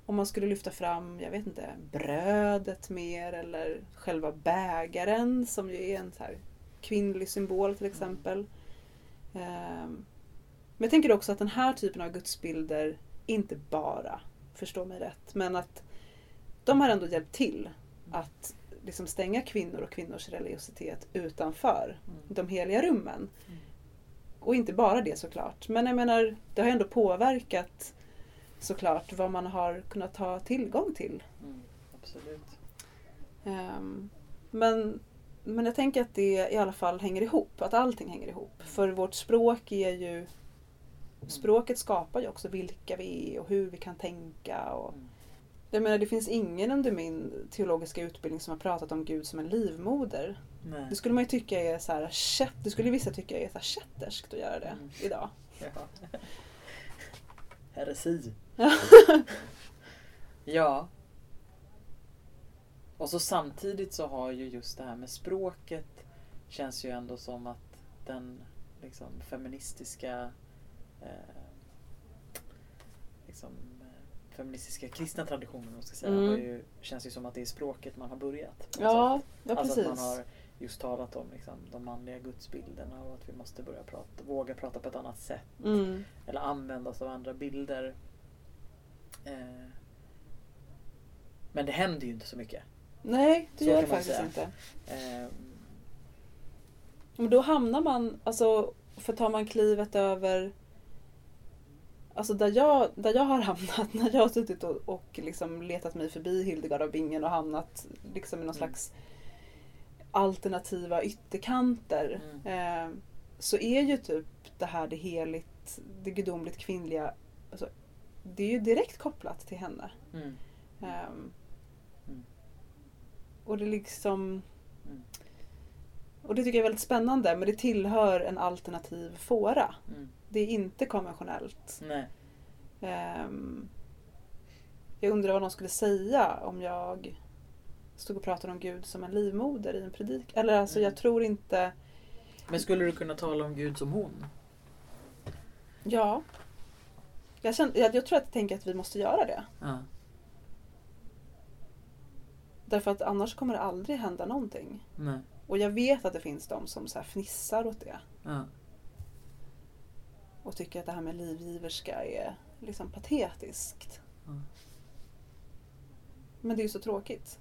Om man skulle lyfta fram, jag vet inte, brödet mer eller själva bägaren som ju är en så här kvinnlig symbol till exempel. Eh, men jag tänker också att den här typen av gudsbilder inte bara, förstå mig rätt, men att de har ändå hjälpt till att liksom stänga kvinnor och kvinnors religiositet utanför Mm. de heliga rummen. Mm. Och inte bara det såklart. Men jag menar, det har ändå påverkat såklart vad man har kunnat ha tillgång till. Mm. Absolut. Ehm, men, men jag tänker att det i alla fall hänger ihop, att allting hänger ihop. För vårt språk är ju Språket skapar ju också vilka vi är och hur vi kan tänka. Och, Mm. jag menar, det finns ingen under min teologiska utbildning som har pratat om Gud som en livmoder. Nej. Det skulle man ju tycka är så här, det skulle vissa tycka är så här kätterskt att göra det Mm. idag. Ja. Heresi. ja. Och så samtidigt så har ju just det här med språket känns ju ändå som att den liksom feministiska eh, liksom, eh, feministiska kristna traditionen man ska säga, Mm. ju, känns ju som att det är språket man har börjat. något Ja, ja Alltså precis. att man har just talat om liksom, de manliga gudsbilderna och att vi måste börja prata, våga prata på ett annat sätt. Mm. Eller använda oss av andra bilder. Eh, men det händer ju inte så mycket. Nej, det Så gör det faktiskt säga. inte. Eh, Men då hamnar man, alltså, för tar man klivet över Alltså där jag, där jag har hamnat när jag har suttit och, och liksom letat mig förbi Hildegard av Bingen och hamnat liksom i någon Mm. slags alternativa ytterkanter. Mm. Eh, så är ju typ det här det heligt, det gudomligt kvinnliga, alltså, det är ju direkt kopplat till henne. mm, Mm. Och det liksom... Mm. Och det tycker jag är väldigt spännande men det tillhör en alternativ fåra. Mm. Det är inte konventionellt. Ehm, jag undrar vad någon skulle säga om jag stod och pratade om Gud som en livmoder i en predik. Eller alltså Mm. jag tror inte... Men skulle du kunna tala om Gud som hon? Ja. Jag, känner, jag, jag tror att jag tänker att vi måste göra det. Ja. Därför att annars kommer det aldrig hända någonting. Nej. Och jag vet att det finns de som så här fnissar åt det. Ja. Och tycker att det här med livgiverska är liksom patetiskt. Ja. Men det är ju så tråkigt.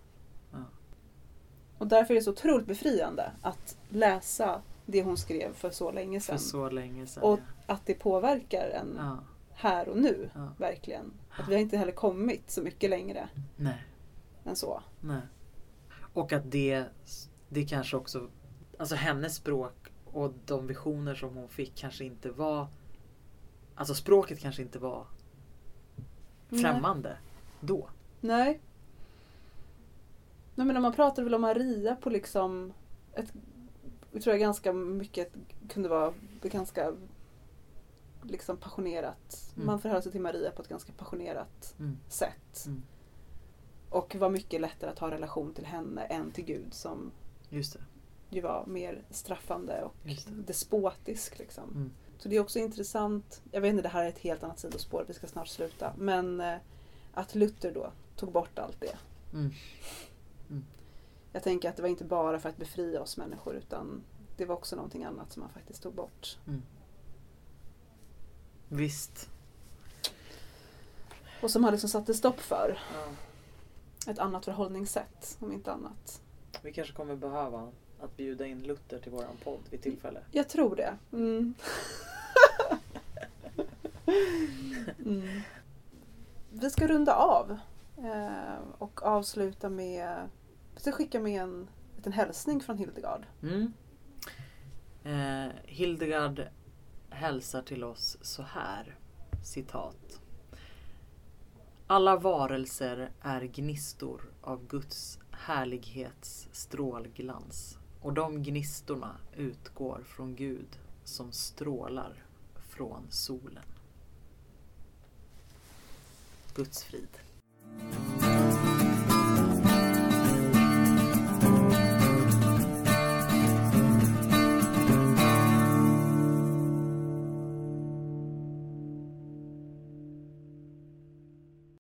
Ja. Och därför är det så otroligt befriande att läsa det hon skrev för så länge sedan. så länge sedan. Och att det påverkar en ja. här och nu. Ja. Verkligen. Att vi har inte heller kommit så mycket längre Nej. än så. Nej. Och att det, det kanske också, alltså hennes språk och de visioner som hon fick kanske inte var, alltså språket kanske inte var främmande då. Nej. Nej men man pratade väl om Maria på liksom ett, jag tror jag ganska mycket kunde vara ganska liksom passionerat. Mm. Man förhöll sig till Maria på ett ganska passionerat Mm. sätt. Mm. Och var mycket lättare att ha relation till henne än till Gud som ju var mer straffande och despotisk. Liksom. Mm. Så det är också intressant, jag vet inte det här är ett helt annat sidospår, vi ska snart sluta. Men eh, att Luther då tog bort allt det. Mm. Jag tänker att det var inte bara för att befria oss människor utan det var också någonting annat som han faktiskt tog bort. Visst. Och som han liksom satte stopp för. Ja. Ett annat förhållningssätt om inte annat. Vi kanske kommer behöva att bjuda in Luther till våran podd vid tillfälle. Jag tror det. Mm. mm. Vi ska runda av Eh, och avsluta med så skicka med en liten hälsning från Hildegard. Mm. Eh, Hildegard hälsar till oss så här. Citat. Alla varelser är gnistor av Guds härlighets strålglans och de gnistorna utgår från Gud som strålar från solen. Guds frid. Thank you.